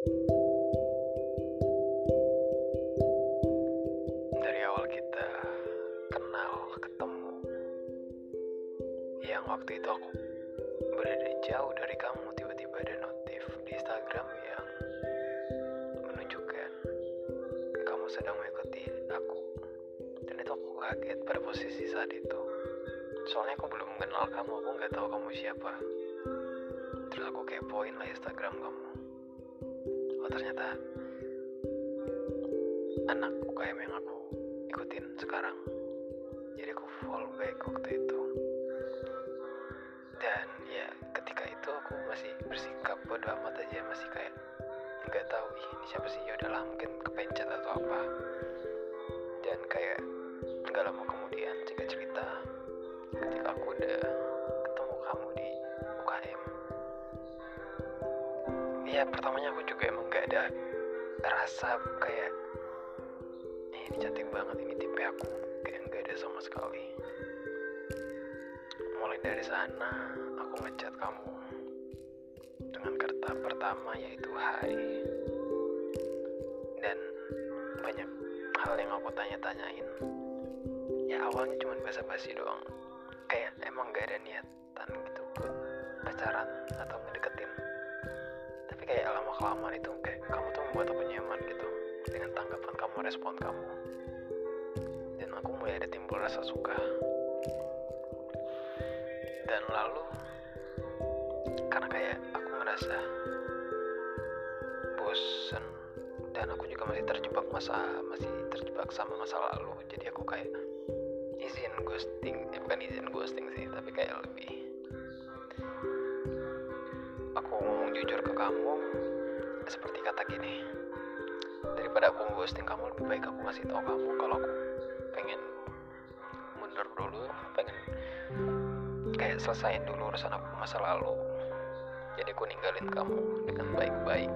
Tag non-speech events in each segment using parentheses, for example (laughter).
Dari awal kita kenal, ketemu, yang waktu itu aku berada jauh dari kamu, tiba-tiba ada notif di Instagram yang menunjukkan kamu sedang mengikuti aku. Dan itu aku kaget pada posisi saat itu. Soalnya aku belum mengenal kamu, aku nggak tahu kamu siapa. Terus aku kepoin lah Instagram kamu. Ternyata anak UKM yang aku ikutin sekarang. Jadi aku follow back waktu itu. Dan ya ketika itu aku masih bersikap bodo amat aja masih kayak nggak tahu ini siapa sih? Ya udahlah mungkin kepencet atau apa. Dan kayak nggak lama kemudian jika cerita ketika aku udah ya pertamanya aku juga emang nggak ada rasa kayak "Eh, ini cantik banget ini tipe aku. Kayak nggak ada sama sekali. Mulai dari sana aku ngechat kamu dengan kata pertama yaitu hai. Dan banyak hal yang aku tanya-tanyain. Ya awalnya cuma basa-basi doang. Kayak emang gak ada niatan gitu pacaran kayak lama kelamaan itu kayak kamu tuh membuat aku nyaman gitu dengan tanggapan kamu respon kamu. Dan aku mulai ada timbul rasa suka. Dan lalu karena kayak aku ngerasa bosen dan aku juga masih terjebak masa masih terjebak sama masa lalu jadi aku kayak izin ghosting eh bukan izin ghosting sih tapi kayak lebih jujur ke kamu seperti kata gini daripada aku ghosting kamu lebih baik aku ngasih tahu kamu kalau aku pengen mundur dulu pengen kayak selesaiin dulu urusan aku masa lalu. Jadi aku ninggalin kamu dengan baik-baik.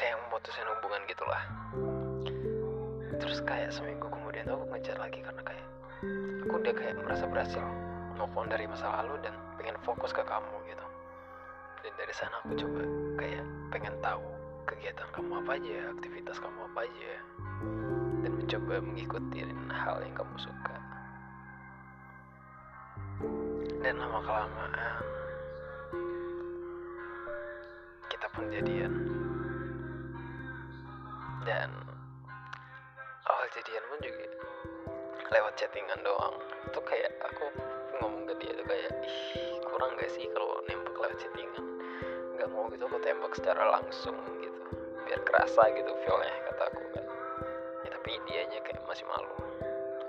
Kayak memutusin hubungan gitulah. Terus kayak seminggu kemudian aku ngejar lagi karena kayak aku udah kayak merasa berhasil move on dari masa lalu dan pengen fokus ke kamu gitu. Dan dari sana aku coba kayak pengen tahu kegiatan kamu apa aja aktivitas kamu apa aja. Dan mencoba mengikuti hal yang kamu suka. Dan lama kelamaan kita pun jadian. Dan awal jadian pun juga lewat chattingan doang. Itu kayak aku ngomong ke dia tuh kayak ih kurang gak sih kalau nembak lewat chattingan nggak mau gitu. Aku tembak secara langsung gitu. Biar kerasa gitu feelnya kata aku kan. Ya, tapi dianya kayak masih malu.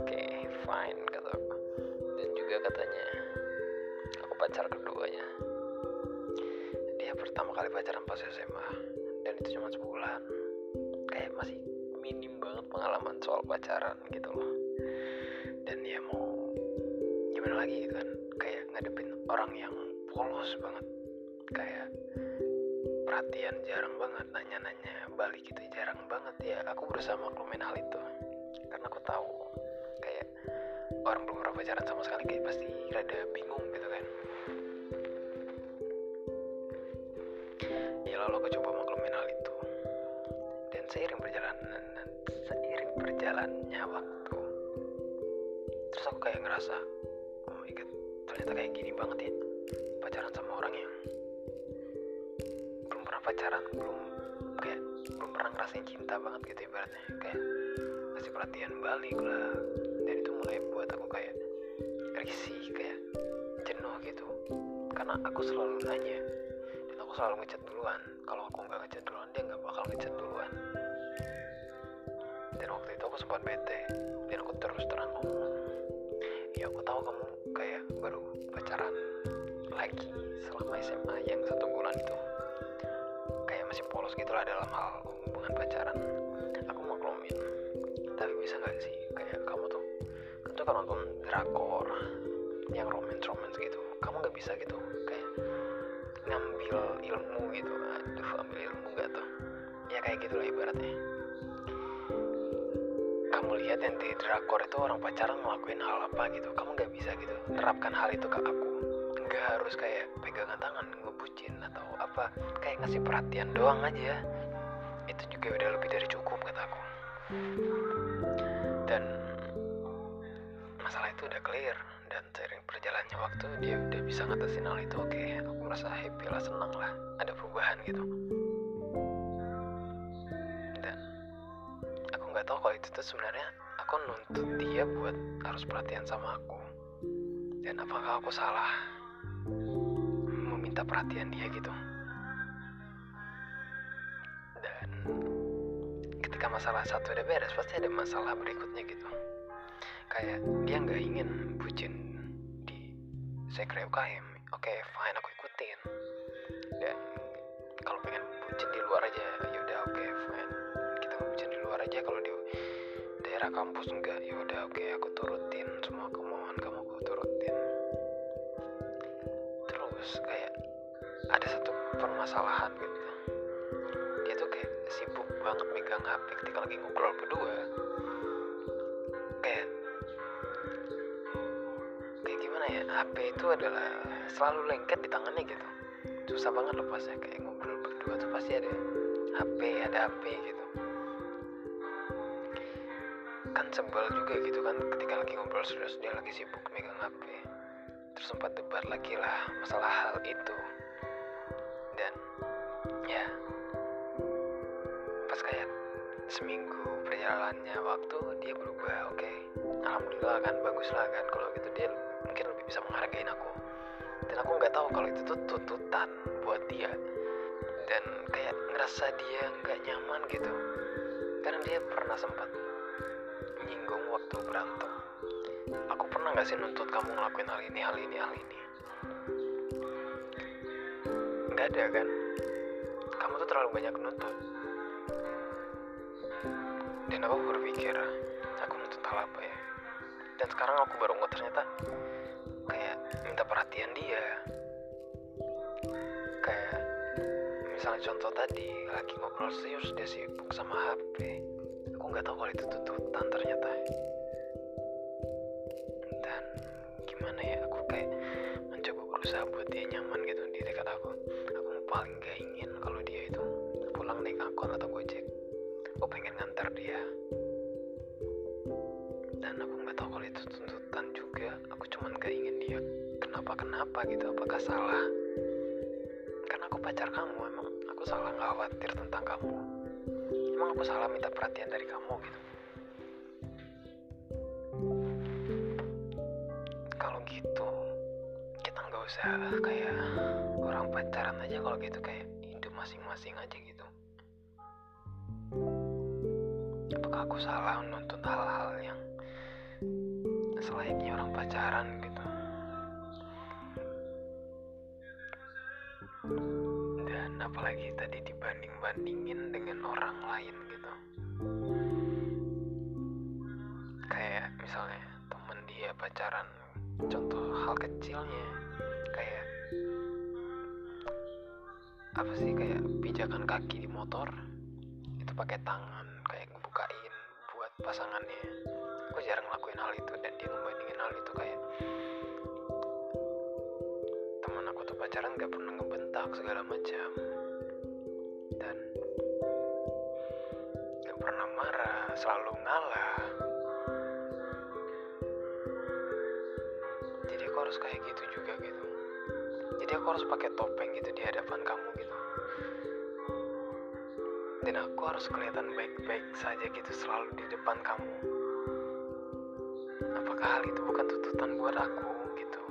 Oke fine kata aku. Dan juga katanya aku pacar keduanya. Dia pertama kali pacaran pas SMA dan itu cuma sebulan. Kayak masih minim banget pengalaman soal pacaran gitu loh. Dan ya mau gimana lagi kan kayak ngadepin orang yang polos banget. Kayak perhatian jarang banget nanya-nanya balik gitu jarang banget. Ya aku berusaha maklumin hal itu. Karena aku tahu kayak orang belum pernah pacaran sama sekali kayak pasti rada bingung gitu kan. Ya lalu aku coba maklumin hal itu. Dan seiring perjalanan seiring berjalannya waktu terus aku kayak ngerasa my ternyata kayak gini banget ya. Pacaran sama orang yang belum pernah pacaran belum kayak belum pernah ngerasain cinta banget gitu ibaratnya. Kayak kasih perhatian balik lah. Dan itu mulai buat aku kayak risih kayak jenuh gitu. Karena aku selalu nanya dan aku selalu ngechat duluan. Kalau aku nggak ngechat duluan dia nggak bakal ngechat duluan. Dan waktu itu aku sempat bete dan aku terus terang ngomong tahu kamu kayak baru pacaran lagi selama SMA yang satu bulan itu. Kayak masih polos gitu lah dalam hal hubungan pacaran. Aku maklumin. Tapi bisa nggak sih? Kayak kamu tuh kan tuh kan nonton drakor yang romance romance gitu. Kamu nggak bisa gitu kayak ngambil ilmu gitu. Aduh ambil ilmu nggak tuh? Ya kayak gitu lah ibaratnya lihat yang di drakor itu orang pacaran ngelakuin hal apa gitu. Kamu nggak bisa gitu terapkan hal itu ke aku. Nggak harus kayak pegangan tangan ngebucin atau apa. Kayak ngasih perhatian doang aja itu juga udah lebih dari cukup kataku dan masalah itu udah clear dan seiring berjalannya waktu dia udah bisa ngatasin hal itu. Oke aku merasa happy lah senang lah. Ada perubahan gitu nggak tahu kalau itu tuh sebenarnya aku nuntut dia buat harus perhatian sama aku. Dan apakah aku salah meminta perhatian dia gitu? Dan ketika masalah satu udah beres pasti ada masalah berikutnya gitu. Kayak dia nggak ingin bucin di sekre UKM oke fine aku ikutin. Dan kalau pengen bucin di luar aja ya udah oke fine aja kalau di daerah kampus enggak. Ya udah oke aku turutin semua kemauan kamu aku turutin. Terus kayak ada satu permasalahan gitu. Dia tuh kayak sibuk banget megang HP ketika lagi ngobrol berdua. Kayak kayak gimana ya HP itu adalah selalu lengket di tangannya gitu. Susah banget lepasnya kayak ngobrol berdua tuh pasti ada HP ada HP gitu kan sebel juga gitu kan ketika lagi ngobrol serius dia lagi sibuk megang HP terus sempat debat lagi lah masalah hal itu. Dan ya pas kayak seminggu perjalanannya waktu dia berubah oke. Alhamdulillah kan bagus lah kan kalau gitu. Dia mungkin lebih bisa menghargain aku. Dan aku nggak tahu kalau itu tuh tuntutan buat dia. Dan kayak ngerasa dia nggak nyaman gitu. Karena dia pernah sempat nyinggung waktu berantem. Aku pernah nggak sih nuntut kamu ngelakuin hal ini hal ini hal ini? Nggak ada kan? Kamu tuh terlalu banyak nuntut. Dan aku berpikir aku nuntut hal apa ya? Dan sekarang aku baru nggak ternyata kayak minta perhatian dia. Kayak misalnya contoh tadi lagi ngobrol serius dia sibuk sama HP nggak tahu kalau itu tuntutan ternyata. Dan gimana ya aku kayak mencoba berusaha buat dia nyaman gitu di dekat aku. Aku paling gak ingin kalau dia itu pulang naik angkot atau gojek. Aku pengen ngantar dia. Dan aku nggak tahu kalau itu tuntutan juga. Aku cuman gak ingin dia kenapa kenapa gitu. Apakah salah? Karena aku pacar kamu emang. Aku salah nggak khawatir tentang kamu emang aku salah minta perhatian dari kamu gitu? Kalau gitu kita nggak usah kayak orang pacaran aja. Kalau gitu kayak hidup masing-masing aja gitu. Apakah aku salah menuntut hal-hal yang selayaknya orang pacaran gitu apalagi tadi dibanding-bandingin dengan orang lain gitu. Kayak misalnya temen dia pacaran contoh hal kecilnya kayak apa sih kayak pijakan kaki di motor itu pakai tangan kayak ngebukain buat pasangannya. Aku jarang ngelakuin hal itu dan dia ngebandingin hal itu kayak teman aku tuh pacaran gak pernah ngebentak segala macam pernah marah selalu ngalah. Jadi aku harus kayak gitu juga gitu. Jadi aku harus pakai topeng gitu di hadapan kamu gitu. Dan aku harus kelihatan baik-baik saja gitu selalu di depan kamu. Apakah hal itu bukan tuntutan buat aku gitu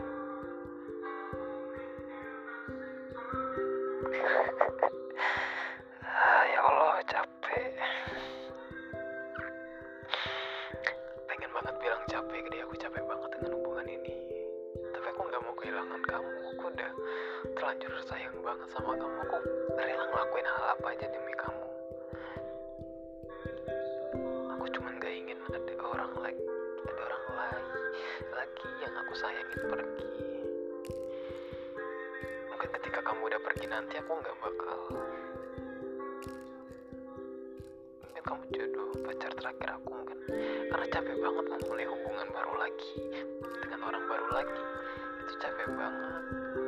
terlanjur sayang banget sama kamu aku rela ngelakuin hal apa aja demi kamu? Aku cuman gak ingin ada orang lagi ada orang lain lagi yang aku sayangin pergi. Mungkin ketika kamu udah pergi nanti aku nggak bakal. Mungkin kamu jodoh pacar terakhir aku mungkin. Karena capek banget memulai hubungan baru lagi dengan orang baru lagi. Itu capek banget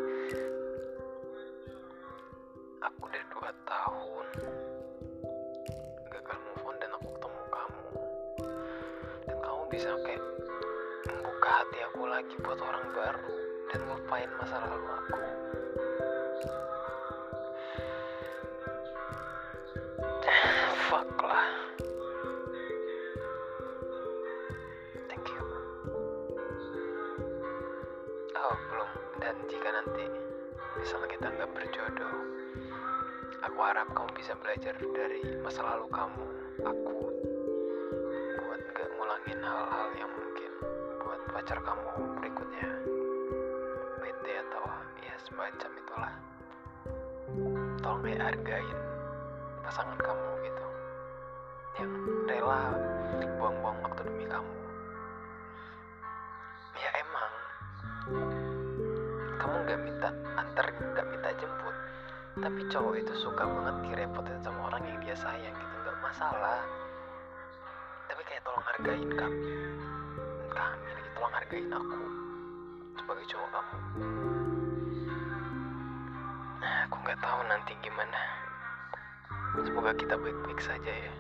bisa kayak membuka hati aku lagi buat orang baru dan ngelupain masa lalu aku. (sighs) Fuck lah. Thank you. Oh belum. Dan jika nanti misalnya kita nggak berjodoh aku harap kamu bisa belajar dari masa lalu kamu. aku ngulangin hal-hal yang mungkin buat pacar kamu berikutnya. Bete atau ya semacam itulah. Tolong kayak hargain pasangan kamu gitu. Yang rela buang-buang waktu demi kamu. Ya emang. Kamu nggak minta antar nggak minta jemput. Tapi cowok itu suka banget direpotin sama orang yang dia sayang gitu. Nggak masalah tolong hargain kami. Kami lagi tolong hargain aku sebagai cowok kamu. Nah, aku nggak tahu nanti gimana. Semoga kita baik-baik saja ya